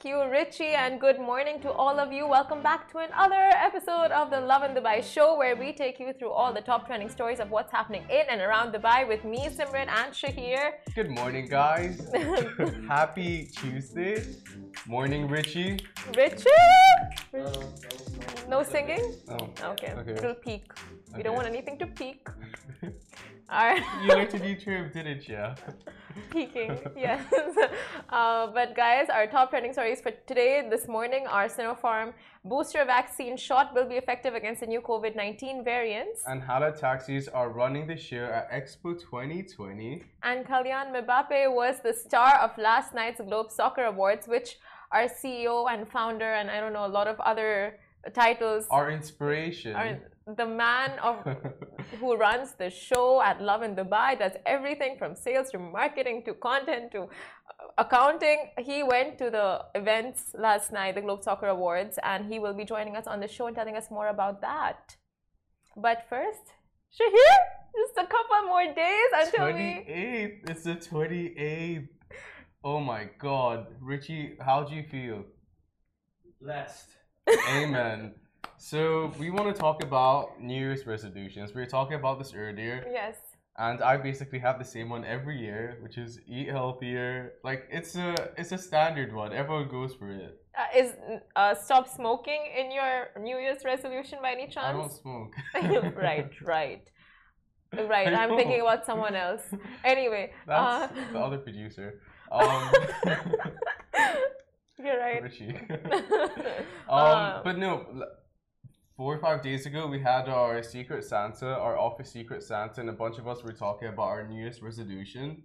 Thank you, Richie, and good morning to all of you. Welcome back to another episode of the Lovin Dubai show, where we take you through all the top trending stories of what's happening in and around Dubai with me, Simran, and Shahir. Good morning, guys. Happy Tuesday. Morning, Richie. Richie! No singing? Oh, Okay, Okay. it'll peak. We don't want anything to peak. All right. you learned a new term, didn't you? Peaking, yes. Uh, but guys, our top trending stories for today, this morning, are Sinopharm booster vaccine shot will be effective against the new COVID 19 variants. And Hala taxis are running this year at Expo 2020. And Kalyan Mbappe was the star of last night's Globe Soccer Awards, which our CEO and founder, and I don't know, a lot of other titles, Our inspiration. are the man of who runs the show at Lovin Dubai, does everything from sales to marketing to content to uh, accounting. He went to the events last night, the Globe Soccer Awards, and he will be joining us on the show and telling us more about that. But first, Shahir, just a couple more days until we. 28th. It's the 28th. Oh my god. Richie, how do you feel? Blessed. Amen. So, we want to talk about New Year's resolutions. We were talking about this earlier. Yes. and I basically have the same one every year, which is eat healthier. Like it's a it's a standard one. Everyone goes for it. Uh, is uh, stop smoking in your New Year's resolution by any chance? I don't smoke. right, right. Right, I'm thinking about someone else. Anyway, That's uh, the other producer. Um, you're right. Richie. um, Uh, but no, four or five days ago we had our Secret Santa, our office Secret Santa, and a bunch of us were talking about our New Year's resolution.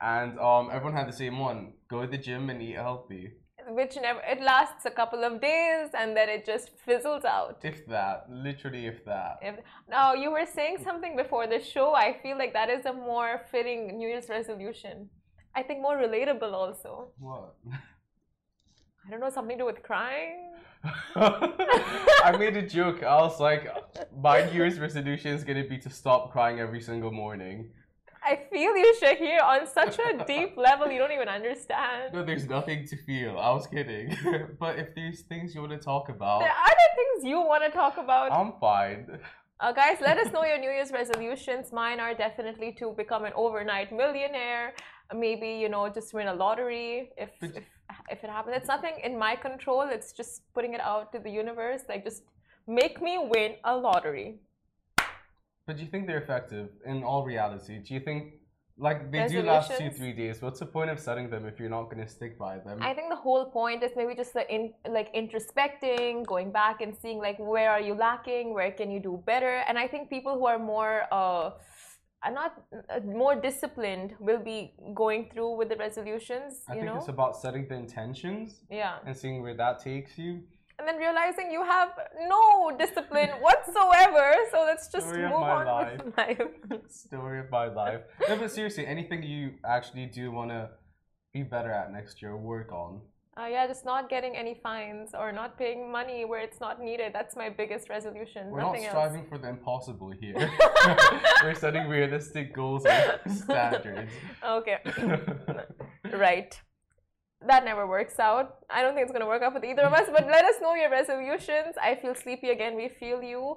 And um, everyone had the same one: go to the gym and eat healthy. Which never it lasts a couple of days and then it just fizzles out. If that, literally, if that. If, now you were saying something before the show. I feel like that is a more fitting New Year's resolution. I think more relatable also. What? I don't know, something to do with crying. I made a joke. I was like, my New Year's resolution is gonna be to stop crying every single morning. I feel you, Shahir, on such a deep level you don't even understand. No, there's nothing to feel. I was kidding. but if there's things you want to talk about, There are there things you want to talk about. I'm fine. Uh, guys, let us know your New Year's resolutions. Mine are definitely to become an overnight millionaire. Maybe you know, just win a lottery if But- if if it happens. It's nothing in my control. It's just putting it out to the universe. Like just make me win a lottery. But do you think they're effective in all reality? Do you think, like, they do last two, three days? What's the point of setting them if you're not gonna stick by them? I think the whole point is maybe just the in like introspecting, going back and seeing like where are you lacking, where can you do better. And I think people who are more uh, are not uh, more disciplined will be going through with the resolutions. I you think know, it's about setting the intentions yeah. and seeing where that takes you. and then realizing you have no discipline whatsoever. So let's just Story of move my on life. with life. Story of my life. No, but seriously, anything you actually do want to be better at next year, work on. Uh, yeah, just not getting any fines or not paying money where it's not needed. That's my biggest resolution. We're Nothing not else. striving for the impossible here. We're setting realistic goals and standards. Okay, right. That never works out. I don't think it's going to work out with either of us, but let us know your resolutions. I feel sleepy again. We feel you.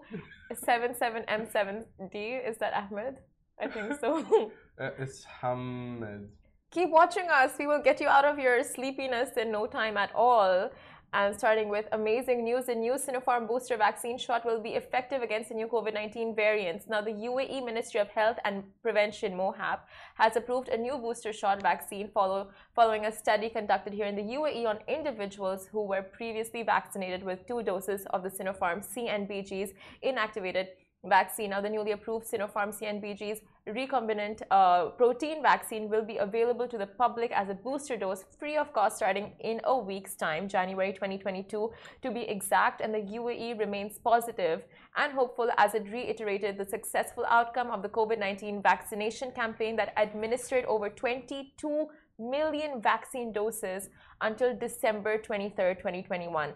77M7D. Is that Ahmed? I think so. Uh, it's Hamid. Keep watching us. We will get you out of your sleepiness in no time at all. And starting with amazing news, the new Sinopharm booster vaccine shot will be effective against the new COVID 19 variants. Now, the UAE Ministry of Health and Prevention, MOHAP, has approved a new booster shot vaccine follow, following a study conducted here in the UAE on individuals who were previously vaccinated with two doses of the Sinopharm CNBG's inactivated vaccine. Now, the newly approved Sinopharm CNBG's recombinant uh, protein vaccine will be available to the public as a booster dose free of cost starting in a week's time, January 2022 to be exact. And the UAE remains positive and hopeful as it reiterated the successful outcome of the COVID 19 vaccination campaign that administered over 22 million vaccine doses until December 23, 2021.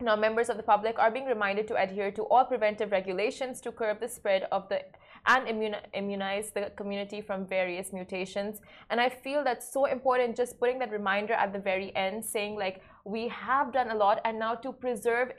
Now, members of the public are being reminded to adhere to all preventive regulations to curb the spread of the and immunize the community from various mutations. And I feel that's so important, just putting that reminder at the very end, saying like, we have done a lot, and now to preserve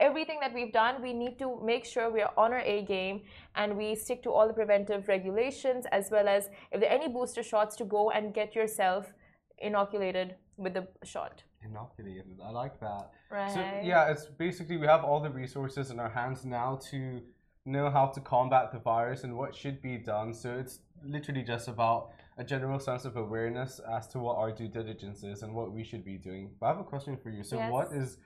everything that we've done, we need to make sure we are on our A game and we stick to all the preventive regulations, as well as if there are any booster shots, to go and get yourself inoculated with the shot. Inoculated, I like that. Right. So yeah, it's basically we have all the resources in our hands now to know how to combat the virus and what should be done. So it's literally just about a general sense of awareness as to what our due diligence is and what we should be doing. But I have a question for you. So Yes. what is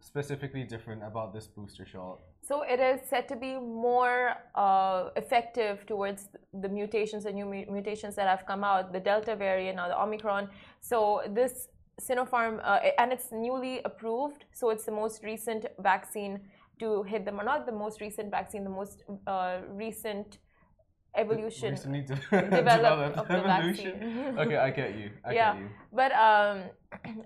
specifically different about this booster shot? So it is said to be more uh, effective towards the mutations, the new mutations that have come out, the Delta variant, or the Omicron. So this Sinopharm, uh, and it's newly approved. So it's the most recent vaccine to hit them, or not the most recent vaccine, the most uh, recent evolution. Recently de- developed developed of the evolution. vaccine. okay, I get you. I Yeah. get you. But um,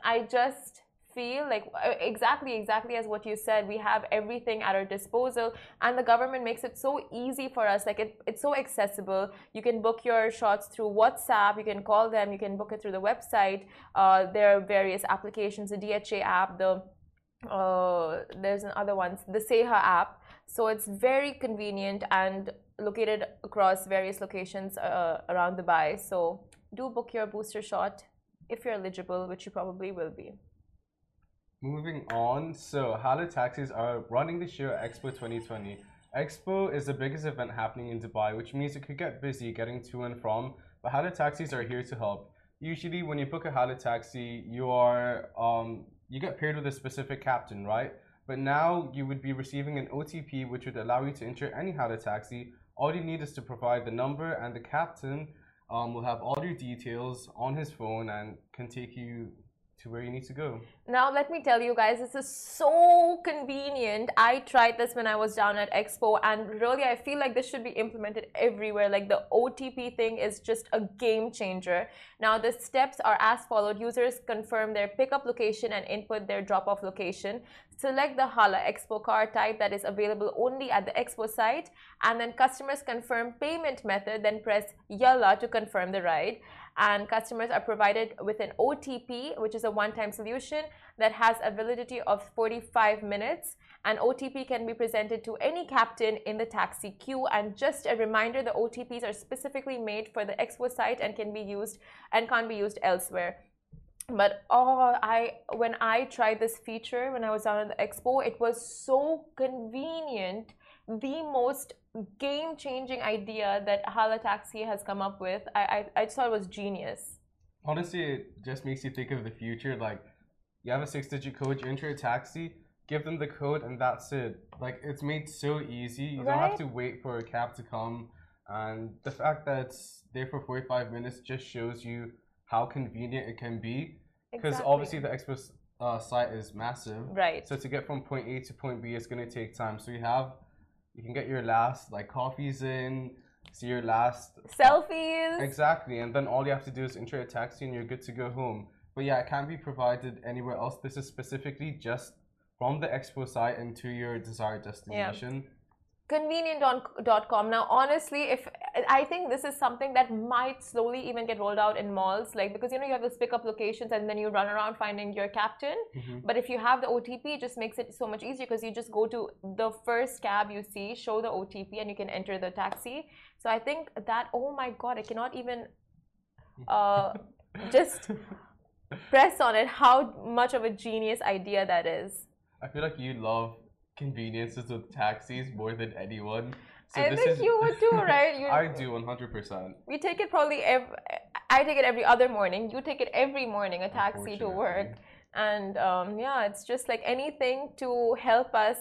I just feel like uh, exactly, exactly as what you said, we have everything at our disposal, and the government makes it so easy for us. Like it, it's so accessible. You can book your shots through WhatsApp. You can call them. You can book it through the website. Uh, there are various applications, the DHA app, the uh, there's another ones, the Seha app. So it's very convenient and located across various locations uh, around Dubai. So do book your booster shot if you're eligible, which you probably will be. Moving on, so Hala taxis are running this year at Expo 2020. Expo is the biggest event happening in Dubai, which means it could get busy getting to and from, but Hala taxis are here to help. Usually, when you book a Hala taxi, you are um, you get paired with a specific captain, right? But now you would be receiving an OTP, which would allow you to enter any Hala taxi. All you need is to provide the number, and the captain um, will have all your details on his phone and can take you to where you need to go. Now, let me tell you guys, this is so convenient. I tried this when I was down at Expo, and really, I feel like this should be implemented everywhere. Like the OTP thing is just a game changer. Now, the steps are as followed users confirm their pickup location and input their drop off location. Select the Hala Expo car type that is available only at the Expo site, and then customers confirm payment method, then press Yalla to confirm the ride and customers are provided with an OTP, which is a one time solution that has a validity of 45 minutes. An OTP can be presented to any captain in the taxi queue. And just a reminder the OTPs are specifically made for the Expo site and can be used and can't be used elsewhere. But oh, I when I tried this feature when I was at the expo, it was so convenient. The most game changing idea that Hala Taxi has come up with. I, I, I just thought it was genius. Honestly, it just makes you think of the future. Like, you have a six digit code, you enter a taxi, give them the code, and that's it. Like, it's made so easy. You don't have to wait for a cab to come. And the fact that it's there for 45 minutes just shows you how convenient it can be. Because Exactly. obviously, the express uh, site is massive. Right. So, to get from point A to point B, it's going to take time. So, you have, you can get your last, like, coffees in, see your last Selfies. Exactly, and then all you have to do is enter a taxi and you're good to go home. But yeah, it can't be provided anywhere else. This is specifically just from the expo site and to your desired destination. convenient.com now honestly if i think this is something that might slowly even get rolled out in malls like because you know you have those pickup locations and then you run around finding your captain. Mhm. but if you have the otp it just makes it so much easier because you just go to the first cab you see show the otp and you can enter the taxi. So i think that oh my god i cannot even uh, just press on it how much of a genius idea that is. I feel like you love conveniences with taxis more than anyone. So I this think is- you would too, right? You- I do 100%. We take it probably every. I take it every other morning. You take it every morning, a taxi to work. And um, yeah, it's just like anything to help us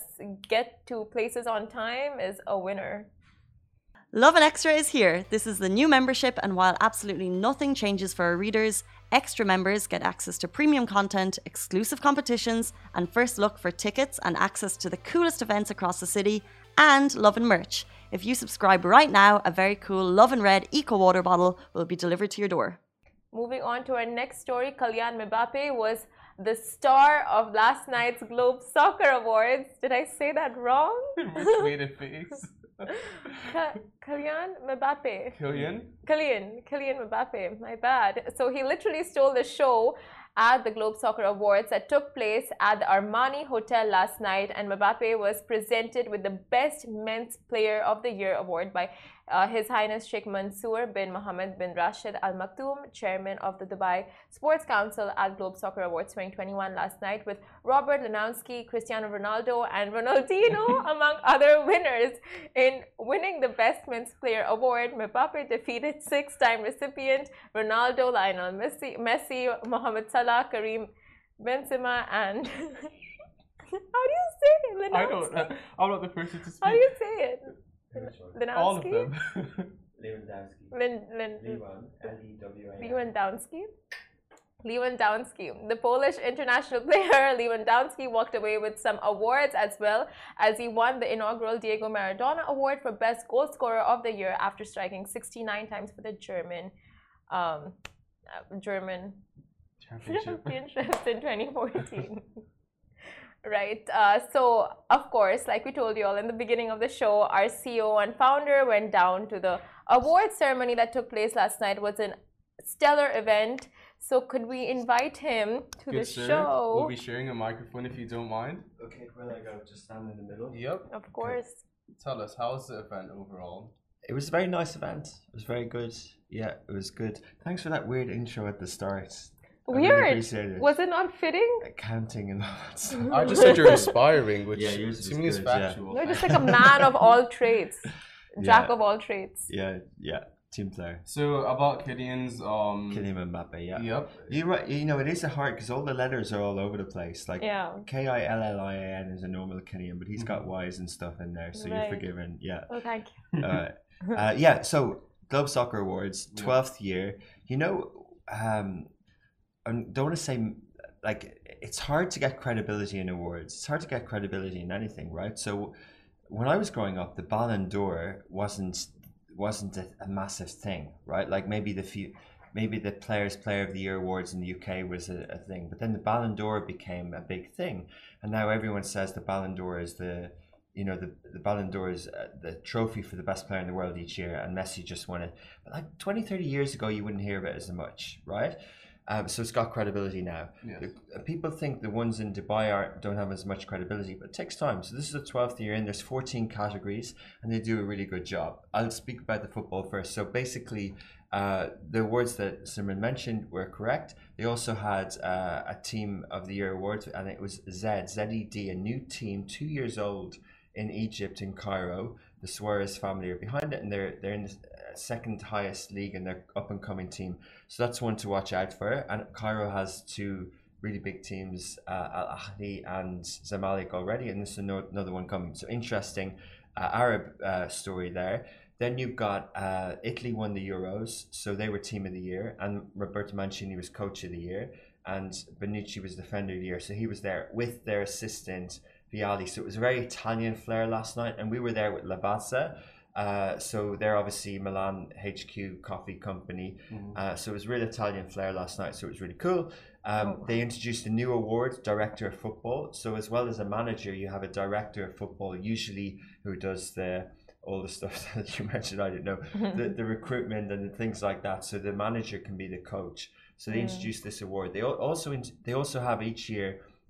get to places on time is a winner. Lovin Extra is here. This is the new membership, and while absolutely nothing changes for our readers, extra members get access to premium content, exclusive competitions, and first look for tickets and access to the coolest events across the city, and Lovin merch. If you subscribe right now, a very cool Love and Red Eco Water bottle will be delivered to your door. Moving on to our next story, Kalyan Mbappe was the star of last night's Globe Soccer Awards. Did I say that wrong? Which made a face. Kylian Mbappe. Killian? Kylian, Kylian Mbappe, my bad. So he literally stole the show at the Globe Soccer Awards that took place at the Armani Hotel last night, and Mbappe was presented with the Best Men's Player of the Year award by uh, His Highness Sheikh Mansour bin Mohammed bin Rashid Al Maktoum, chairman of the Dubai Sports Council at Globe Soccer Awards 2021 last night, with Robert Lewandowski, Cristiano Ronaldo, and Ronaldinho among other winners. In winning the Best Men's Player award, Mbappe defeated six-time recipient Ronaldo, Lionel Messi, Messi, Mohamed Salah, Karim Benzema, and how do you say it? I don't. Uh, I'm not the person to speak. How do you say it? All of Lewandowski? them. Lewandowski. Lin, Lin, Lewan. L-E-W-A-N. Lewandowski. Lewandowski. The Polish international player Lewandowski walked away with some awards as well as he won the inaugural Diego Maradona Award for Best Goal Scorer of the Year after striking 69 times for the German um, uh, German Championship. championships in 2014. Right. Uh, so, of course, like we told you all in the beginning of the show, our CEO and founder went down to the award ceremony that took place last night. It was a stellar event. So, could we invite him to Good the sir. show? We'll be sharing a microphone if you don't mind. Okay, where I go? Just stand in the middle. Yep. of course. Tell us, how was the event overall? It was a very nice event. It was very good. Yeah, it was good. Thanks for that weird intro at the start. I really Weird. it. Was it not fitting? Accounting and all that stuff. I just said you're inspiring, which Yeah, yours to was me is good, yeah. factual. You're just like a man of all trades, jack Yeah. of all trades. Yeah, yeah. Team player. So about Killian's um. Kylian Mbappe, yeah. Yep. You're right. You know, it is a hard because all the letters are all over the place. Like Yeah. K I L L I A N is a normal Killian, but he's got Y's and stuff in there, so Right. you're forgiven. Yeah. Oh, thank you. uh, uh, yeah, so Globe Soccer Awards, Yeah. 12th year. You know, um, I don't want to say, like, it's hard to get credibility in awards. It's hard to get credibility in anything, right? So when I was growing up, the Ballon d'Or wasn't wasn't a, a massive thing, right? Like maybe the few, maybe the Players Player of the Year awards in the UK was a, a thing, but then the Ballon d'Or became a big thing, and now everyone says the Ballon d'Or is the you know the the Ballon d'Or is uh, the trophy for the best player in the world each year, and Messi just won it. But like 20, 30 years ago, you wouldn't hear of it as much, right? Um, so it's got credibility now. Yes. Uh, people think the ones in Dubai are, don't have as much credibility, but it takes time. So this is the 12th year in. There's 14 categories, and they do a really good job. I'll speak about the football first. So basically, uh, the awards that Simran mentioned were correct. They also had uh, a Team of the Year award, and it was Z, ZED, a new team, two years old in Egypt, in Cairo. The Sawiris family are behind it, and they're they're in second highest league, and they're up and coming team. So that's one to watch out for. And Cairo has two really big teams, uh, Al Ahly and Zamalek already, and this is ano- another one coming. So interesting uh, Arab uh, story there. Then you've got uh, Italy won the Euros, so they were team of the year, and Roberto Mancini was coach of the year, and Bonucci was defender of the year. So he was there with their assistant Vialli. So it was a very Italian flair last night, and we were there with Lavazza. Uh, so they're obviously Milan HQ coffee company. Uh, so it was real Italian flair last night. So it was really cool. Um, They introduced a new award, Director of Football. So as well as a manager, you have a Director of Football, usually who does the all the stuff that you mentioned. I don't know the, the recruitment and the things like that. So the manager can be the coach. So they introduced this award. They also in, they also have each year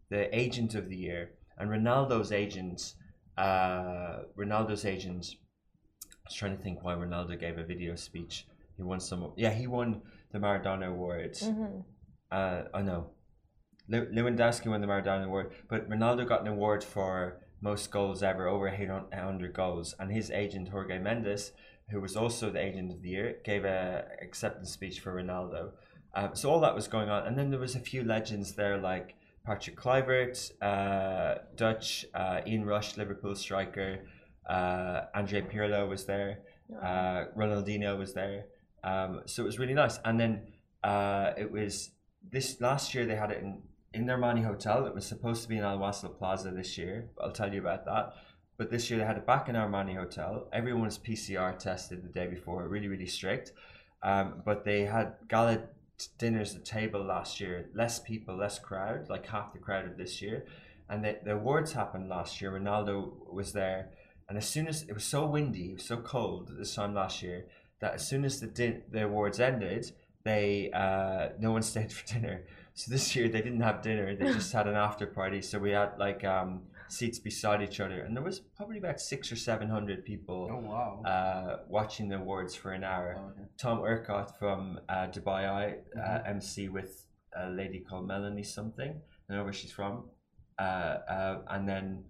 the Agent of the Year and Ronaldo's agent. Uh, Ronaldo's agent. Was trying to think why Ronaldo gave a video speech. He won some. Yeah, he won the Maradona Award. Mhm. Uh, I know. Lewandowski won the Maradona Award, but Ronaldo got an award for most goals ever, over 800 goals. And his agent Jorge Mendes, who was also the agent of the year, gave a acceptance speech for Ronaldo. Um, so all that was going on, and then there was a few legends there like Patrick Kluivert, uh, Dutch, uh, Ian Rush, Liverpool striker, uh, Andre Pirlo was there, uh, Ronaldinho was there. Um, so it was really nice. And then uh, it was this last year they had it in in their Armani hotel. It was supposed to be in Al Wasl Plaza this year. I'll tell you about that. But this year they had it back in Armani hotel. Everyone was PCR tested the day before, really really strict. Um, but they had gala dinners at table last year. Less people, less crowd, like half the crowd of this year. And the, the awards happened last year. Ronaldo was there, and as soon as it was so windy, it was so cold this time last year that as soon as the din- the awards ended, they uh, no one stayed for dinner. So this year they didn't have dinner; they just had an after party. So we had like um, seats beside each other, and there was probably about six or seven hundred people Oh wow. uh, watching the awards for an hour. Oh, okay. Tom Urquhart from uh, Dubai Eye, uh, MC with a lady called Melanie something. I don't know where she's from. Uh, uh, and then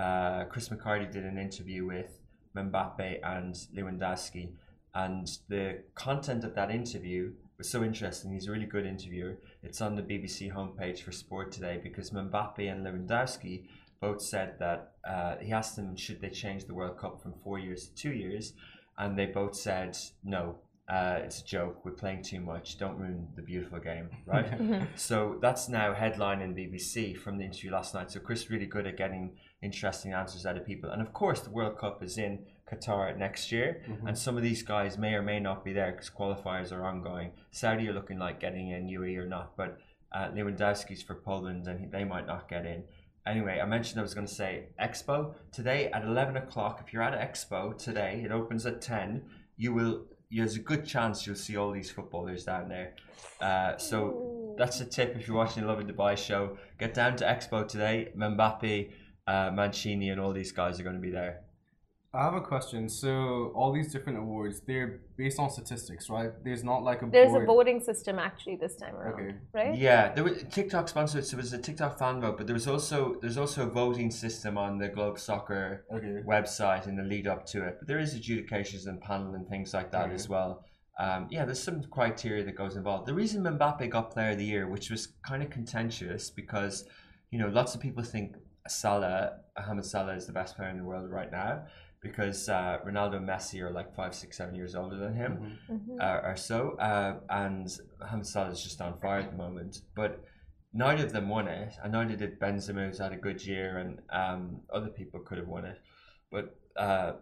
uh, Chris McCarty did an interview with Mbappe and Lewandowski. And the content of that interview was so interesting. He's a really good interviewer. It's on the BBC homepage for Sport today because Mbappe and Lewandowski both said that uh, he asked them should they change the World Cup from four years to two years, and they both said no. Uh, it's a joke. We're playing too much. Don't ruin the beautiful game, right? so that's now headline in BBC from the interview last night. So Chris really good at getting interesting answers out of people. And of course, the World Cup is in Qatar next year, and some of these guys may or may not be there because qualifiers are ongoing. Saudi are looking like getting in, UAE or not, but uh, Lewandowski's for Poland, and he, they might not get in. Anyway, I mentioned I was going to say Expo today at eleven o'clock. If you're at Expo today, it opens at ten. You will. There's a good chance you'll see all these footballers down there. Uh, so that's a tip if you're watching the Lovin Dubai show. Get down to Expo today. Mbappe, uh, Mancini, and all these guys are going to be there. I have a question. So all these different awards, they're based on statistics, right? There's not like a There's board. a voting system actually this time around, Okay. right? Yeah, there was TikTok sponsored. So it was a TikTok fan vote, but there was also there's also a voting system on the Globe Soccer Okay. website in the lead up to it. But there is adjudications and panel and things like that Okay. as well. Um, yeah, there's some criteria that goes involved. The reason Mbappe got Player of the Year, which was kind of contentious, because you know lots of people think Salah, Mohamed Salah, is the best player in the world right now, because uh, Ronaldo and Messi are like five, six, seven years older than him Mhm. uh, or so, uh, and Mohamed Salah is just on fire at the moment. But neither of them won it, and neither did Benzema, who's had a good year, and um, other people could have won it, but uh,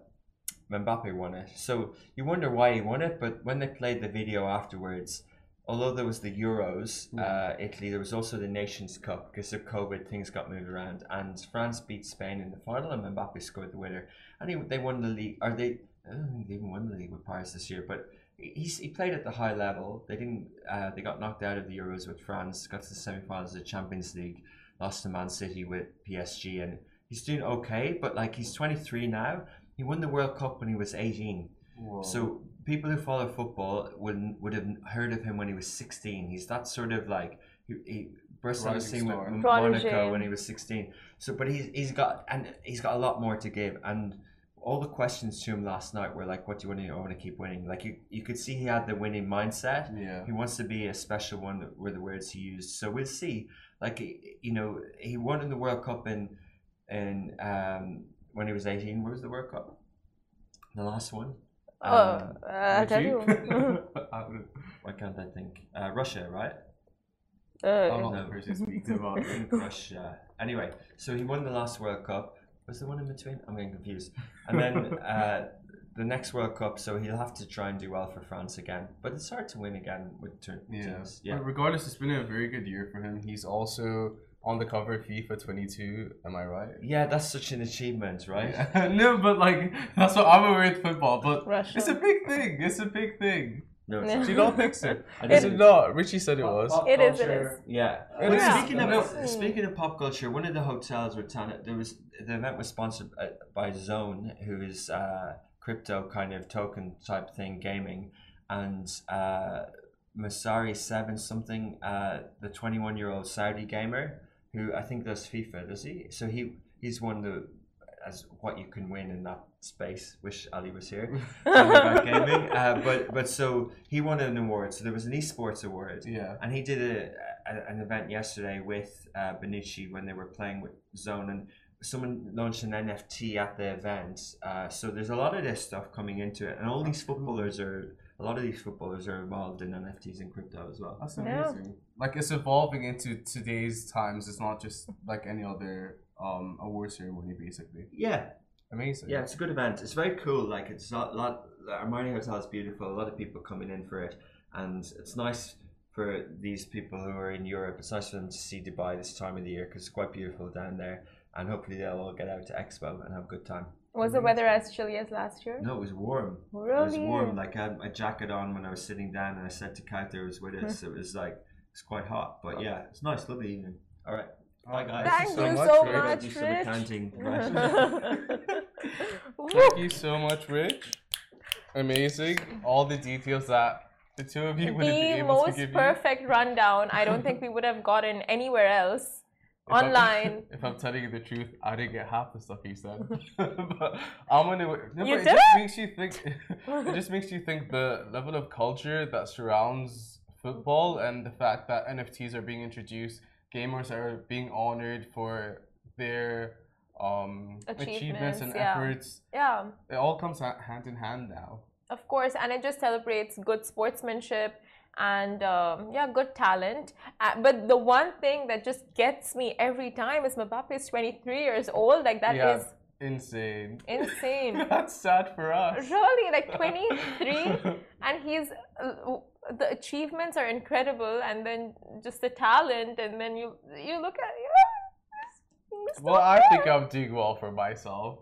Mbappe won it. So you wonder why he won it, but when they played the video afterwards. Although there was the Euros, uh, Italy, there was also the Nations Cup because of COVID, things got moved around, and France beat Spain in the final, and Mbappe scored the winner, and he, they won the league. Or they, I don't think they even won the league with Paris this year, but he, he played at the high level. They didn't. Uh, they got knocked out of the Euros with France. Got to the semi-finals of the Champions League. Lost to Man City with PSG, and he's doing okay. But like he's 23 now. He won the World Cup when he was 18. Whoa. So people who follow football would would have heard of him when he was 16. He's that sort of like he, he burst on the scene with star. M- Monaco when he was 16. So, but he's he's got and he's got a lot more to give. And all the questions to him last night were like, "What do you want to? do? I want to keep winning." Like you, you could see he had the winning mindset. yeah. He wants to be a special one. Were the words he used. So we'll see. Like you know, he won in the World Cup in in um, when he was 18. Where was the World Cup? The last one. Oh, Um, uh, I'll Would tell you? you. I would- Why can't I think? Uh, Russia, right? Uh, I'm not No. the person to speak to about I it. think Russia. Anyway, so he won the last World Cup. Was the one in between? I'm getting confused. And then uh, the next World Cup, so he'll have to try and do well for France again. But it's hard to win again with ter- Yeah. teams. Yeah. But regardless, it's been a very good year for him. He's also on the cover of FIFA 22. Am I right? Yeah, that's such an achievement, right? no, but like that's what I'm aware with football. But Russia. it's a big thing. It's a big thing. No, it's do not think so? I Is didn't- it not? Richie said it was. Pop It is, it culture. Yeah. It But is. Speaking of No. speaking of pop culture, one of the hotels were Tana, there was the event was sponsored uh, by Zone, who is uh, crypto kind of token type thing gaming, and uh, Masari Seven something, uh, the twenty one year old Saudi gamer who I think does FIFA, does he? So he he's won the as what you can win in that space. Wish Ali was here. about gaming, uh, but but so he won an award. So there was an esports award. Yeah. And he did a, a an event yesterday with uh, Bonucci when they were playing with Zone, and someone launched an NFT at the event. Uh, so there's a lot of this stuff coming into it, and all these footballers are a lot of these footballers are involved in NFTs and crypto as well. That's Yeah. amazing. Like it's evolving into today's times. It's not just like any other um award ceremony, basically. Yeah, Amazing. yeah, it's a good event. It's very cool. Like it's a lot. lot Armani Hotel is beautiful. A lot of people coming in for it, and it's nice for these people who are in Europe. It's nice for them to see Dubai this time of the year because it's quite beautiful down there. And hopefully they'll all get out to Expo and have a good time. Was the weather as chilly as last year? No, it was warm. Really? It was warm. Like I had a jacket on when I was sitting down, and I said to Kauter was with us. it was like it's quite hot, but oh. yeah, it's nice, lovely evening. All right, oh, bye guys. Thank so you much, so Rick. much, Do some Rich. accounting. Right. Thank you so much, Rich. Amazing. All the details that the two of you wouldn't be the able to give The most give perfect rundown. I don't think we would have gotten anywhere else If I'm- online. if I'm telling you the truth, I didn't get half the stuff he said. but I'm gonna. No, You it did just it? makes you think. it just makes you think the level of culture that surrounds football and the fact that NFTs are being introduced, gamers are being honored for their um, achievements, Achievements, and yeah. efforts. Yeah. It all comes hand in hand now. Of course, and it just celebrates good sportsmanship and um, yeah, good talent. Uh, but the one thing that just gets me every time is Mbappe is 23 years old. Like that is yeah, insane. insane. That's sad for us. really, like 23, and he's uh, the achievements are incredible, and then just the talent, and then you you look at yeah. he's well, still I think there. I'm doing well for myself.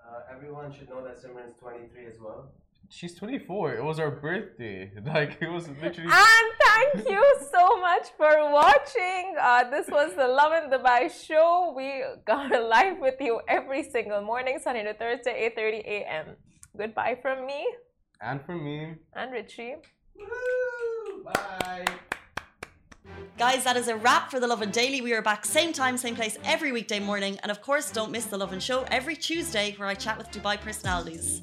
Uh, everyone should know that Simran's 23 as well. She's 24. It was our birthday. Like it was literally. And thank you so much for watching. Uh, this was the Lovin Dubai show. We got live with you every single morning, Sunday to Thursday, 8:30 a.m. Goodbye from me And from me. and Richie. Bye. Guys, that is a wrap for The Lovin Daily. We are back same time, same place every weekday morning. And of course, don't miss The Lovin Show every Tuesday where I chat with Dubai personalities.